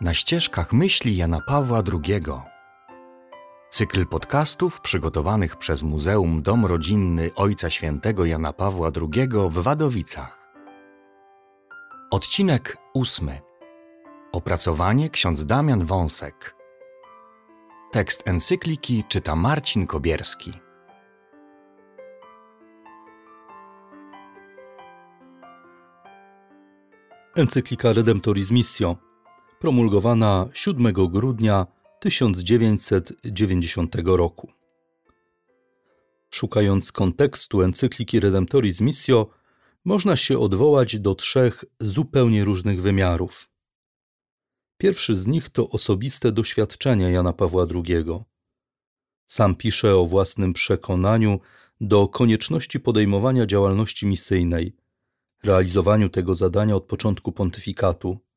Na ścieżkach myśli Jana Pawła II. Cykl podcastów przygotowanych przez Muzeum Dom Rodzinny Ojca Świętego Jana Pawła II w Wadowicach. Odcinek ósmy. Opracowanie ksiądz Damian Wąsek. Tekst encykliki czyta Marcin Kobierski. Encyklika Redemptoris Missio, promulgowana 7 grudnia 1990 roku. Szukając kontekstu encykliki Redemptoris Missio, można się odwołać do trzech zupełnie różnych wymiarów. Pierwszy z nich to osobiste doświadczenia Jana Pawła II. Sam pisze o własnym przekonaniu do konieczności podejmowania działalności misyjnej, realizowaniu tego zadania od początku pontyfikatu.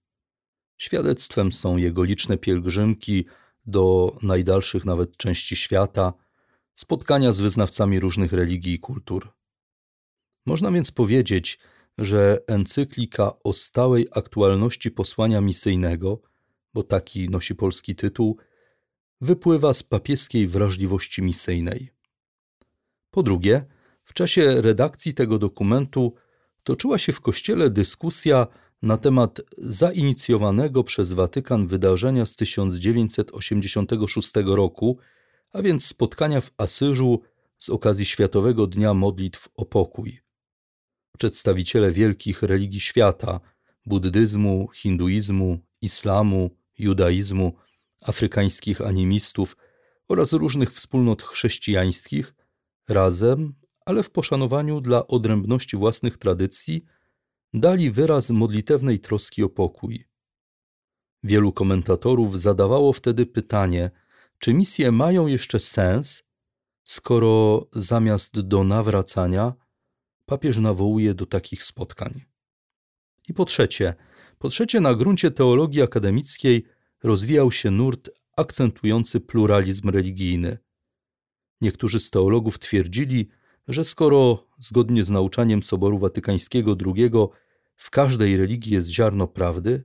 Świadectwem są jego liczne pielgrzymki do najdalszych nawet części świata, spotkania z wyznawcami różnych religii i kultur. Można więc powiedzieć, że encyklika o stałej aktualności posłania misyjnego, bo taki nosi polski tytuł, wypływa z papieskiej wrażliwości misyjnej. Po drugie, w czasie redakcji tego dokumentu toczyła się w kościele dyskusja na temat zainicjowanego przez Watykan wydarzenia z 1986 roku, a więc spotkania w Asyżu z okazji Światowego Dnia Modlitw o Pokój. Przedstawiciele wielkich religii świata buddyzmu, hinduizmu, islamu, judaizmu, afrykańskich animistów oraz różnych wspólnot chrześcijańskich razem ale w poszanowaniu dla odrębności własnych tradycji dali wyraz modlitewnej troski o pokój. Wielu komentatorów zadawało wtedy pytanie, czy misje mają jeszcze sens, skoro zamiast do nawracania papież nawołuje do takich spotkań. I po trzecie, po trzecie na gruncie teologii akademickiej rozwijał się nurt akcentujący pluralizm religijny. Niektórzy z teologów twierdzili, że skoro zgodnie z nauczaniem Soboru Watykańskiego II w każdej religii jest ziarno prawdy,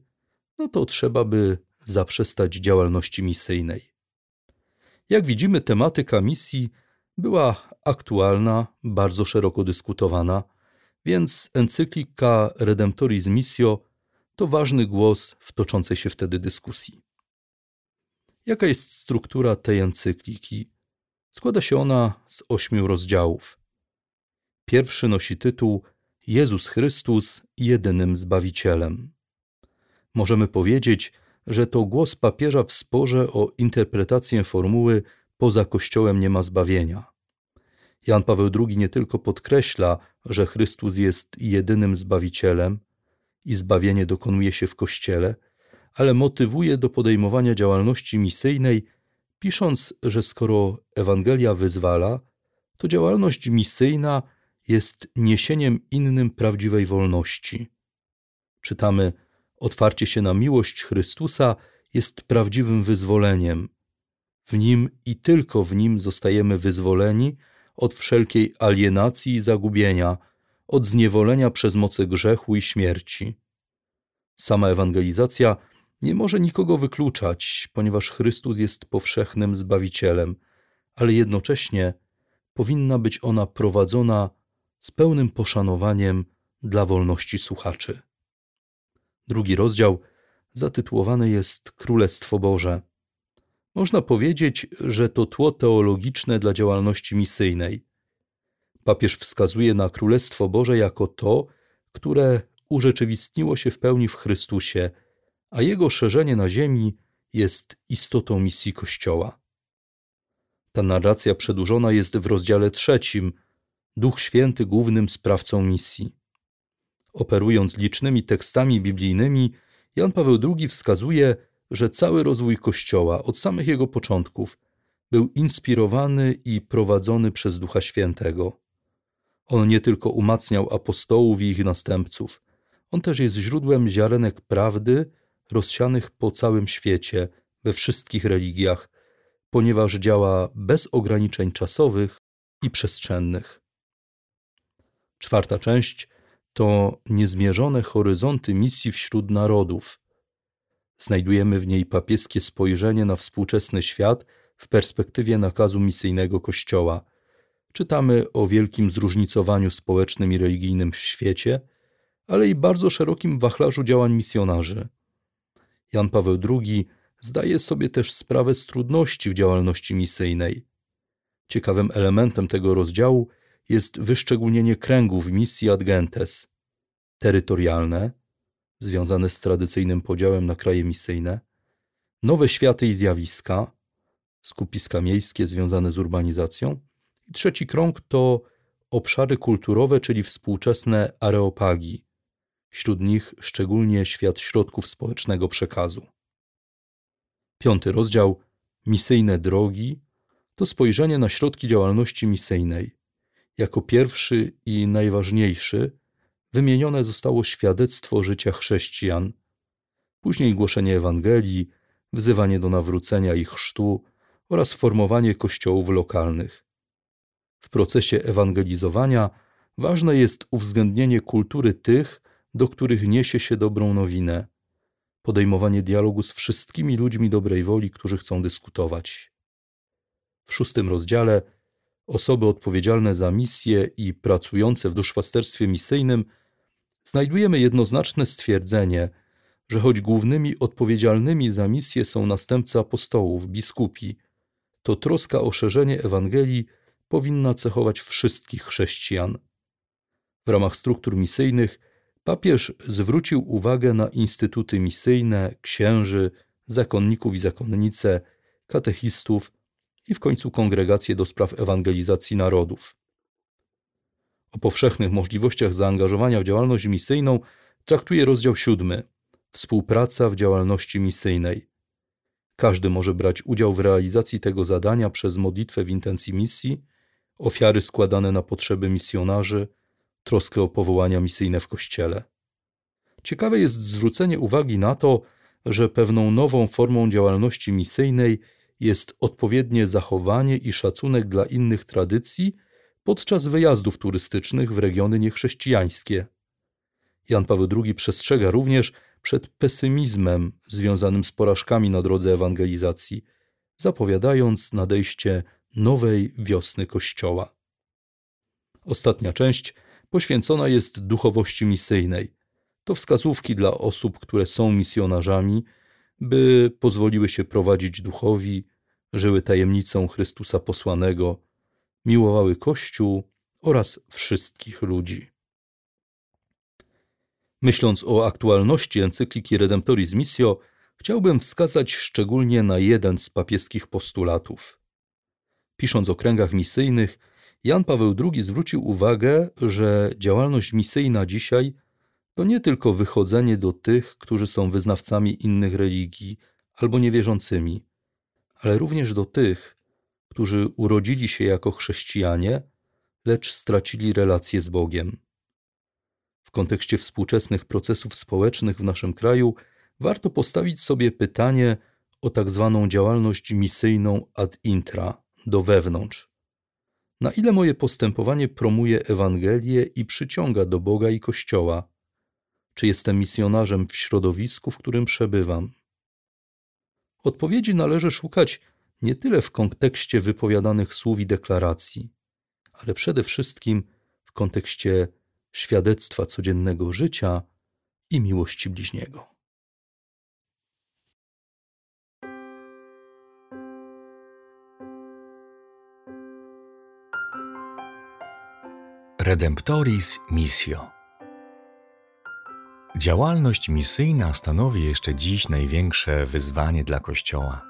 no to trzeba by zaprzestać działalności misyjnej. Jak widzimy, tematyka misji była aktualna, bardzo szeroko dyskutowana, więc encyklika Redemptoris Missio to ważny głos w toczącej się wtedy dyskusji. Jaka jest struktura tej encykliki? Składa się ona z ośmiu rozdziałów. Pierwszy nosi tytuł Jezus Chrystus jedynym Zbawicielem. Możemy powiedzieć, że to głos papieża w sporze o interpretację formuły poza Kościołem nie ma zbawienia. Jan Paweł II nie tylko podkreśla, że Chrystus jest jedynym Zbawicielem i zbawienie dokonuje się w Kościele, ale motywuje do podejmowania działalności misyjnej, pisząc, że skoro Ewangelia wyzwala, to działalność misyjna jest niesieniem innym prawdziwej wolności. Czytamy: Otwarcie się na miłość Chrystusa jest prawdziwym wyzwoleniem. W nim i tylko w nim zostajemy wyzwoleni od wszelkiej alienacji i zagubienia, od zniewolenia przez moce grzechu i śmierci. Sama ewangelizacja nie może nikogo wykluczać, ponieważ Chrystus jest powszechnym Zbawicielem, ale jednocześnie powinna być ona prowadzona z pełnym poszanowaniem dla wolności słuchaczy. Drugi rozdział zatytułowany jest Królestwo Boże. Można powiedzieć, że to tło teologiczne dla działalności misyjnej. Papież wskazuje na Królestwo Boże jako to, które urzeczywistniło się w pełni w Chrystusie, a jego szerzenie na ziemi jest istotą misji Kościoła. Ta narracja przedłużona jest w rozdziale trzecim, Duch Święty głównym sprawcą misji. Operując licznymi tekstami biblijnymi, Jan Paweł II wskazuje, że cały rozwój Kościoła od samych jego początków był inspirowany i prowadzony przez Ducha Świętego. On nie tylko umacniał apostołów i ich następców, on też jest źródłem ziarenek prawdy rozsianych po całym świecie, we wszystkich religiach, ponieważ działa bez ograniczeń czasowych i przestrzennych. Czwarta część to niezmierzone horyzonty misji wśród narodów. Znajdujemy w niej papieskie spojrzenie na współczesny świat w perspektywie nakazu misyjnego Kościoła. Czytamy o wielkim zróżnicowaniu społecznym i religijnym w świecie, ale i bardzo szerokim wachlarzu działań misjonarzy. Jan Paweł II zdaje sobie też sprawę z trudności w działalności misyjnej. Ciekawym elementem tego rozdziału jest wyszczególnienie kręgów misji ad gentes terytorialne, związane z tradycyjnym podziałem na kraje misyjne, nowe światy i zjawiska, skupiska miejskie związane z urbanizacją, i trzeci krąg to obszary kulturowe, czyli współczesne areopagi, wśród nich szczególnie świat środków społecznego przekazu. Piąty rozdział Misyjne drogi to spojrzenie na środki działalności misyjnej. Jako pierwszy i najważniejszy wymienione zostało świadectwo życia chrześcijan, później głoszenie Ewangelii, wzywanie do nawrócenia i chrztu oraz formowanie kościołów lokalnych. W procesie ewangelizowania ważne jest uwzględnienie kultury tych, do których niesie się dobrą nowinę, podejmowanie dialogu z wszystkimi ludźmi dobrej woli, którzy chcą dyskutować. W szóstym rozdziale osoby odpowiedzialne za misję i pracujące w duszpasterstwie misyjnym znajdujemy jednoznaczne stwierdzenie, że choć głównymi odpowiedzialnymi za misję są następcy apostołów, biskupi, to troska o szerzenie Ewangelii powinna cechować wszystkich chrześcijan. W ramach struktur misyjnych papież zwrócił uwagę na instytuty misyjne, księży, zakonników i zakonnice, katechistów i w końcu kongregacje do spraw ewangelizacji narodów. O powszechnych możliwościach zaangażowania w działalność misyjną traktuje rozdział siódmy Współpraca w działalności misyjnej. Każdy może brać udział w realizacji tego zadania przez modlitwę w intencji misji, ofiary składane na potrzeby misjonarzy, troskę o powołania misyjne w Kościele. Ciekawe jest zwrócenie uwagi na to, że pewną nową formą działalności misyjnej jest odpowiednie zachowanie i szacunek dla innych tradycji podczas wyjazdów turystycznych w regiony niechrześcijańskie. Jan Paweł II przestrzega również przed pesymizmem związanym z porażkami na drodze ewangelizacji, zapowiadając nadejście nowej wiosny Kościoła. Ostatnia część poświęcona jest duchowości misyjnej. To wskazówki dla osób, które są misjonarzami, by pozwoliły się prowadzić duchowi, żyły tajemnicą Chrystusa posłanego, miłowały Kościół oraz wszystkich ludzi. Myśląc o aktualności encykliki Redemptoris Missio, chciałbym wskazać szczególnie na jeden z papieskich postulatów. Pisząc o kręgach misyjnych, Jan Paweł II zwrócił uwagę, że działalność misyjna dzisiaj to nie tylko wychodzenie do tych, którzy są wyznawcami innych religii albo niewierzącymi, ale również do tych, którzy urodzili się jako chrześcijanie, lecz stracili relacje z Bogiem. W kontekście współczesnych procesów społecznych w naszym kraju warto postawić sobie pytanie o tak zwaną działalność misyjną ad intra, do wewnątrz. Na ile moje postępowanie promuje Ewangelię i przyciąga do Boga i Kościoła? Czy jestem misjonarzem w środowisku, w którym przebywam? Odpowiedzi należy szukać nie tyle w kontekście wypowiadanych słów i deklaracji, ale przede wszystkim w kontekście świadectwa codziennego życia i miłości bliźniego. Redemptoris Missio Działalność misyjna stanowi jeszcze dziś największe wyzwanie dla Kościoła.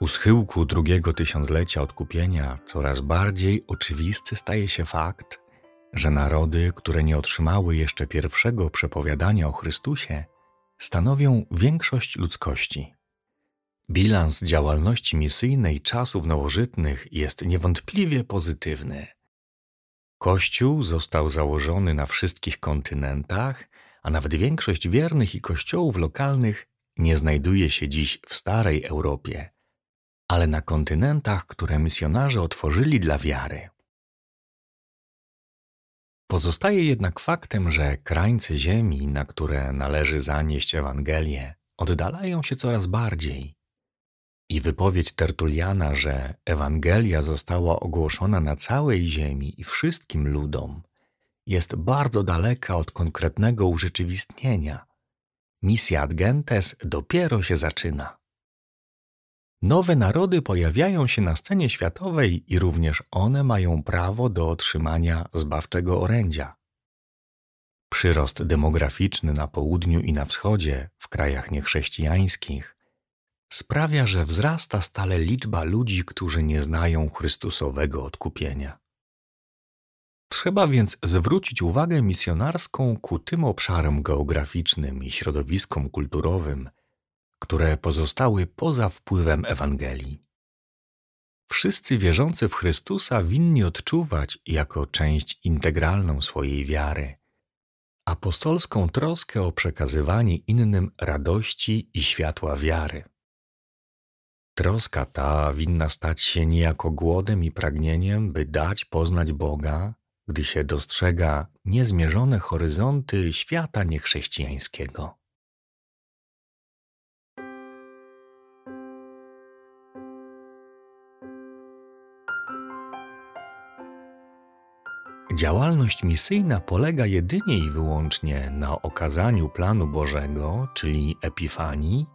U schyłku drugiego tysiąclecia odkupienia coraz bardziej oczywisty staje się fakt, że narody, które nie otrzymały jeszcze pierwszego przepowiadania o Chrystusie, stanowią większość ludzkości. Bilans działalności misyjnej czasów nowożytnych jest niewątpliwie pozytywny. Kościół został założony na wszystkich kontynentach, a nawet większość wiernych i kościołów lokalnych nie znajduje się dziś w starej Europie, ale na kontynentach, które misjonarze otworzyli dla wiary. Pozostaje jednak faktem, że krańce ziemi, na które należy zanieść Ewangelię, oddalają się coraz bardziej. I wypowiedź Tertuliana, że Ewangelia została ogłoszona na całej ziemi i wszystkim ludom, jest bardzo daleka od konkretnego urzeczywistnienia. Misja ad gentes dopiero się zaczyna. Nowe narody pojawiają się na scenie światowej i również one mają prawo do otrzymania zbawczego orędzia. Przyrost demograficzny na południu i na wschodzie, w krajach niechrześcijańskich, sprawia, że wzrasta stale liczba ludzi, którzy nie znają Chrystusowego odkupienia. Trzeba więc zwrócić uwagę misjonarską ku tym obszarom geograficznym i środowiskom kulturowym, które pozostały poza wpływem Ewangelii. Wszyscy wierzący w Chrystusa winni odczuwać jako część integralną swojej wiary apostolską troskę o przekazywanie innym radości i światła wiary. Troska ta winna stać się niejako głodem i pragnieniem, by dać poznać Boga, gdy się dostrzega niezmierzone horyzonty świata niechrześcijańskiego. Działalność misyjna polega jedynie i wyłącznie na okazaniu planu Bożego, czyli epifanii,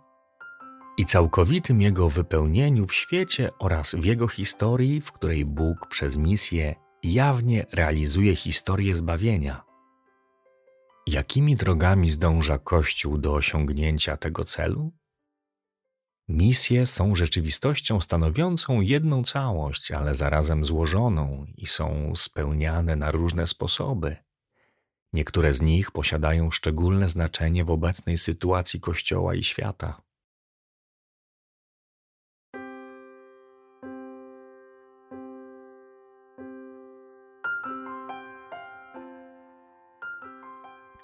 i całkowitym jego wypełnieniu w świecie oraz w jego historii, w której Bóg przez misję jawnie realizuje historię zbawienia. Jakimi drogami zdąża Kościół do osiągnięcia tego celu? Misje są rzeczywistością stanowiącą jedną całość, ale zarazem złożoną i są spełniane na różne sposoby. Niektóre z nich posiadają szczególne znaczenie w obecnej sytuacji Kościoła i świata.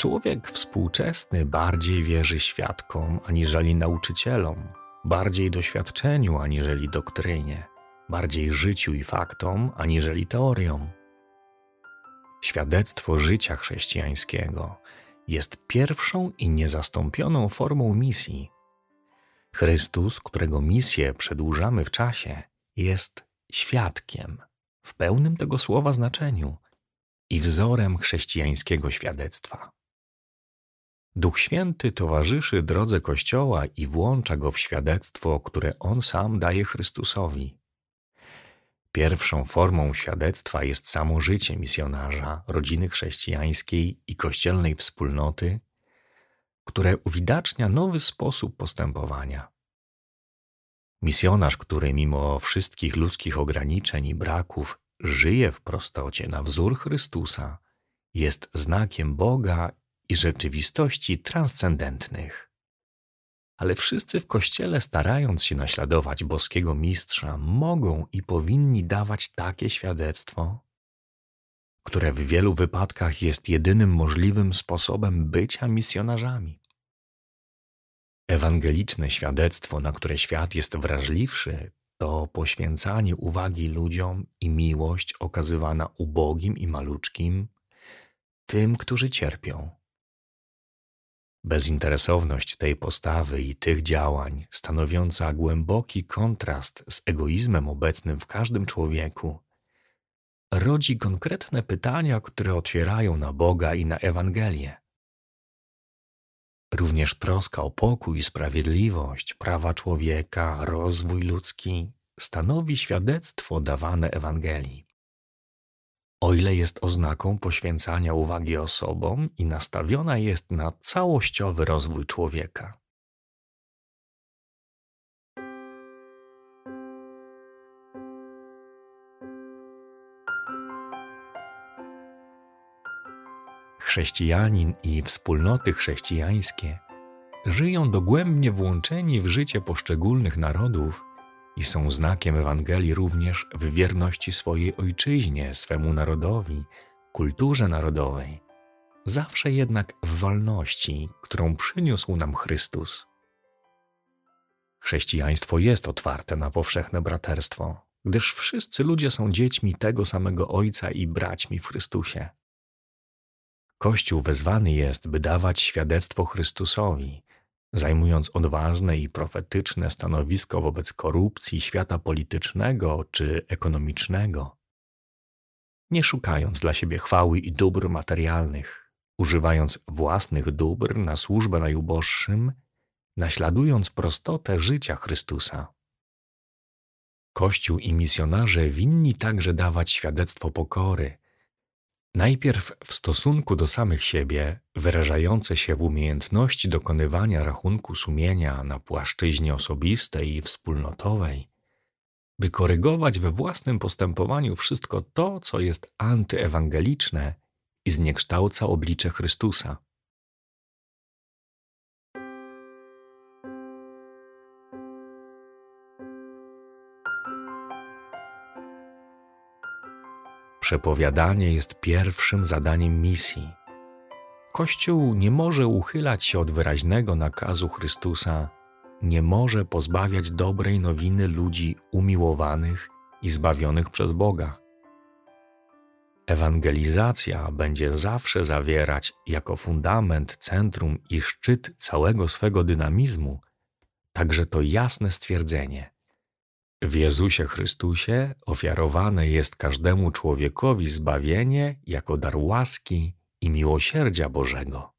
Człowiek współczesny bardziej wierzy świadkom aniżeli nauczycielom bardziej doświadczeniu aniżeli doktrynie, bardziej życiu i faktom aniżeli teoriom. Świadectwo życia chrześcijańskiego jest pierwszą i niezastąpioną formą misji. Chrystus, którego misję przedłużamy w czasie, jest świadkiem w pełnym tego słowa znaczeniu i wzorem chrześcijańskiego świadectwa. Duch Święty towarzyszy drodze Kościoła i włącza go w świadectwo, które on sam daje Chrystusowi. Pierwszą formą świadectwa jest samo życie misjonarza, rodziny chrześcijańskiej i kościelnej wspólnoty, które uwidacznia nowy sposób postępowania. Misjonarz, który mimo wszystkich ludzkich ograniczeń i braków żyje w prostocie na wzór Chrystusa, jest znakiem Boga i rzeczywistości transcendentnych. Ale wszyscy w Kościele, starając się naśladować boskiego mistrza, mogą i powinni dawać takie świadectwo, które w wielu wypadkach jest jedynym możliwym sposobem bycia misjonarzami. Ewangeliczne świadectwo, na które świat jest wrażliwszy, to poświęcanie uwagi ludziom i miłość okazywana ubogim i maluczkim, tym, którzy cierpią. Bezinteresowność tej postawy i tych działań, stanowiąca głęboki kontrast z egoizmem obecnym w każdym człowieku, rodzi konkretne pytania, które otwierają na Boga i na Ewangelię. Również troska o pokój i sprawiedliwość, prawa człowieka, rozwój ludzki stanowi świadectwo dawane Ewangelii o ile jest oznaką poświęcania uwagi osobom i nastawiona jest na całościowy rozwój człowieka. Chrześcijanin i wspólnoty chrześcijańskie żyją dogłębnie włączeni w życie poszczególnych narodów i są znakiem Ewangelii również w wierności swojej ojczyźnie, swemu narodowi, kulturze narodowej, zawsze jednak w wolności, którą przyniósł nam Chrystus. Chrześcijaństwo jest otwarte na powszechne braterstwo, gdyż wszyscy ludzie są dziećmi tego samego Ojca i braćmi w Chrystusie. Kościół wezwany jest, by dawać świadectwo Chrystusowi, zajmując odważne i profetyczne stanowisko wobec korupcji świata politycznego czy ekonomicznego, nie szukając dla siebie chwały i dóbr materialnych, używając własnych dóbr na służbę najuboższym, naśladując prostotę życia Chrystusa. Kościół i misjonarze winni także dawać świadectwo pokory, najpierw w stosunku do samych siebie, wyrażające się w umiejętności dokonywania rachunku sumienia na płaszczyźnie osobistej i wspólnotowej, by korygować we własnym postępowaniu wszystko to, co jest antyewangeliczne i zniekształca oblicze Chrystusa. Przepowiadanie jest pierwszym zadaniem misji. Kościół nie może uchylać się od wyraźnego nakazu Chrystusa, nie może pozbawiać dobrej nowiny ludzi umiłowanych i zbawionych przez Boga. Ewangelizacja będzie zawsze zawierać jako fundament, centrum i szczyt całego swego dynamizmu także to jasne stwierdzenie: w Jezusie Chrystusie ofiarowane jest każdemu człowiekowi zbawienie jako dar łaski i miłosierdzia Bożego.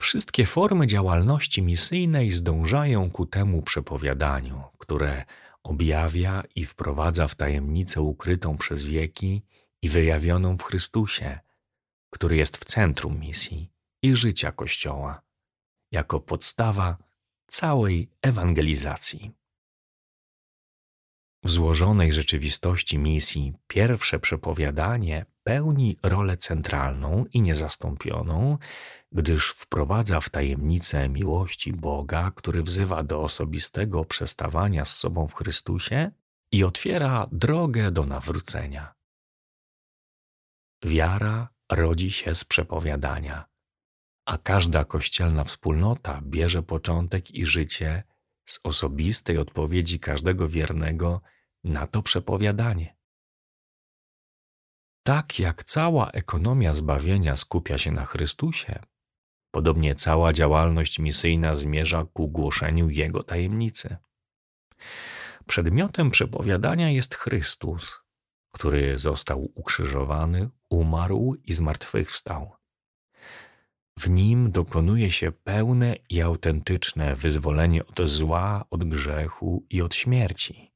Wszystkie formy działalności misyjnej zdążają ku temu przepowiadaniu, które objawia i wprowadza w tajemnicę ukrytą przez wieki i wyjawioną w Chrystusie, który jest w centrum misji i życia Kościoła, jako podstawa całej ewangelizacji. W złożonej rzeczywistości misji pierwsze przepowiadanie pełni rolę centralną i niezastąpioną, gdyż wprowadza w tajemnicę miłości Boga, który wzywa do osobistego przestawania z sobą w Chrystusie i otwiera drogę do nawrócenia. Wiara rodzi się z przepowiadania, a każda kościelna wspólnota bierze początek i życie z osobistej odpowiedzi każdego wiernego na to przepowiadanie. Tak jak cała ekonomia zbawienia skupia się na Chrystusie, podobnie cała działalność misyjna zmierza ku głoszeniu Jego tajemnicy. Przedmiotem przepowiadania jest Chrystus, który został ukrzyżowany, umarł i zmartwychwstał. W nim dokonuje się pełne i autentyczne wyzwolenie od zła, od grzechu i od śmierci.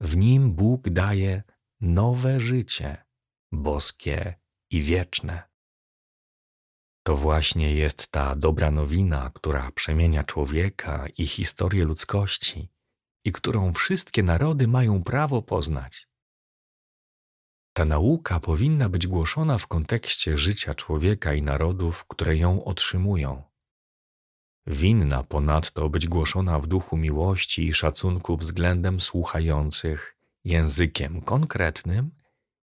W nim Bóg daje nowe życie, boskie i wieczne. To właśnie jest ta dobra nowina, która przemienia człowieka i historię ludzkości i którą wszystkie narody mają prawo poznać. Ta nauka powinna być głoszona w kontekście życia człowieka i narodów, które ją otrzymują. Winna ponadto być głoszona w duchu miłości i szacunku względem słuchających, językiem konkretnym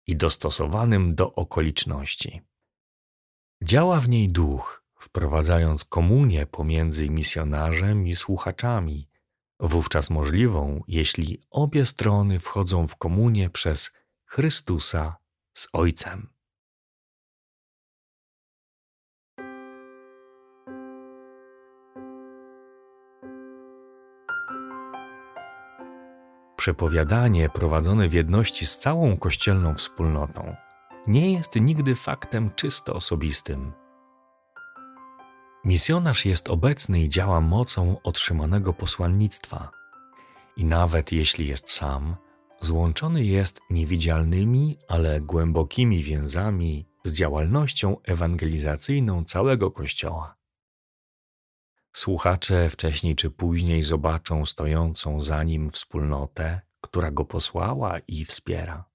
i dostosowanym do okoliczności. Działa w niej duch, wprowadzając komunię pomiędzy misjonarzem i słuchaczami, wówczas możliwą, jeśli obie strony wchodzą w komunię przez Chrystusa z Ojcem. Przepowiadanie prowadzone w jedności z całą kościelną wspólnotą nie jest nigdy faktem czysto osobistym. Misjonarz jest obecny i działa mocą otrzymanego posłannictwa. I nawet jeśli jest sam, złączony jest niewidzialnymi, ale głębokimi więzami z działalnością ewangelizacyjną całego Kościoła. Słuchacze wcześniej czy później zobaczą stojącą za nim wspólnotę, która go posłała i wspiera.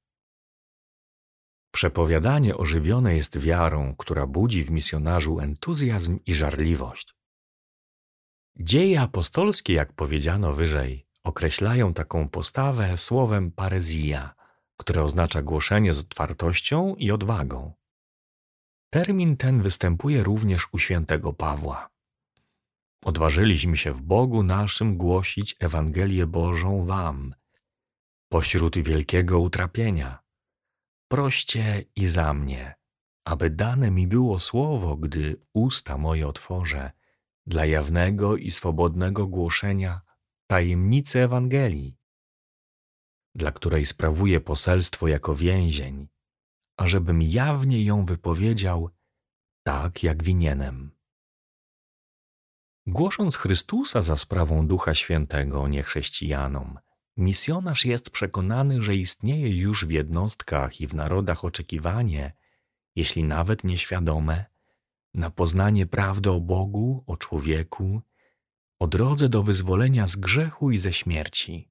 Przepowiadanie ożywione jest wiarą, która budzi w misjonarzu entuzjazm i żarliwość. Dzieje apostolskie, jak powiedziano wyżej, określają taką postawę słowem parezja, które oznacza głoszenie z otwartością i odwagą. Termin ten występuje również u świętego Pawła. Odważyliśmy się w Bogu naszym głosić Ewangelię Bożą Wam, pośród wielkiego utrapienia. Proście i za mnie, aby dane mi było słowo, gdy usta moje otworzę, dla jawnego i swobodnego głoszenia tajemnicy Ewangelii, dla której sprawuję poselstwo jako więzień, ażebym jawnie ją wypowiedział tak, jak winienem. Głosząc Chrystusa za sprawą Ducha Świętego niechrześcijanom, misjonarz jest przekonany, że istnieje już w jednostkach i w narodach oczekiwanie, jeśli nawet nieświadome, na poznanie prawdy o Bogu, o człowieku, o drodze do wyzwolenia z grzechu i ze śmierci.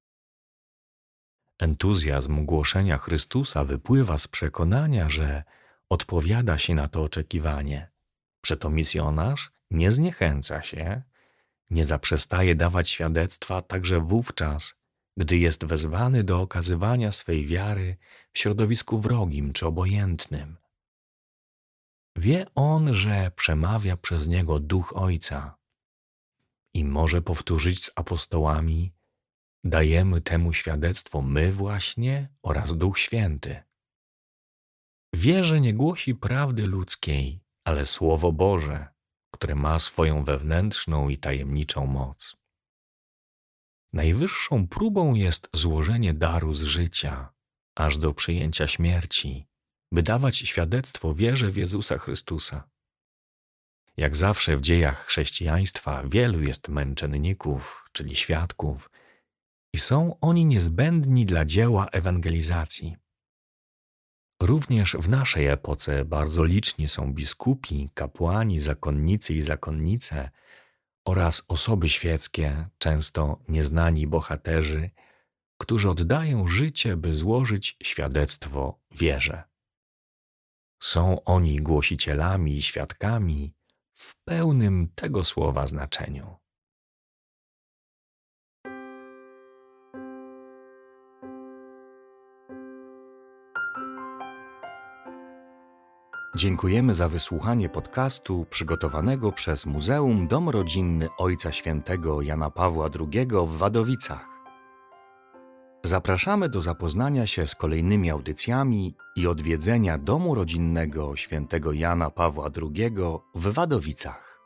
Entuzjazm głoszenia Chrystusa wypływa z przekonania, że odpowiada się na to oczekiwanie. Przeto misjonarz nie zniechęca się, nie zaprzestaje dawać świadectwa także wówczas, gdy jest wezwany do okazywania swej wiary w środowisku wrogim czy obojętnym. Wie on, że przemawia przez niego duch Ojca i może powtórzyć z apostołami: Dajemy temu świadectwo my właśnie oraz Duch Święty. Wie, że nie głosi prawdy ludzkiej, ale Słowo Boże, które ma swoją wewnętrzną i tajemniczą moc. Najwyższą próbą jest złożenie daru z życia, aż do przyjęcia śmierci, by dawać świadectwo wierze w Jezusa Chrystusa. Jak zawsze w dziejach chrześcijaństwa wielu jest męczenników, czyli świadków, i są oni niezbędni dla dzieła ewangelizacji. Również w naszej epoce bardzo liczni są biskupi, kapłani, zakonnicy i zakonnice oraz osoby świeckie, często nieznani bohaterzy, którzy oddają życie, by złożyć świadectwo wierze. Są oni głosicielami i świadkami w pełnym tego słowa znaczeniu. Dziękujemy za wysłuchanie podcastu przygotowanego przez Muzeum Dom Rodzinny Ojca Świętego Jana Pawła II w Wadowicach. Zapraszamy do zapoznania się z kolejnymi audycjami i odwiedzenia Domu Rodzinnego Świętego Jana Pawła II w Wadowicach.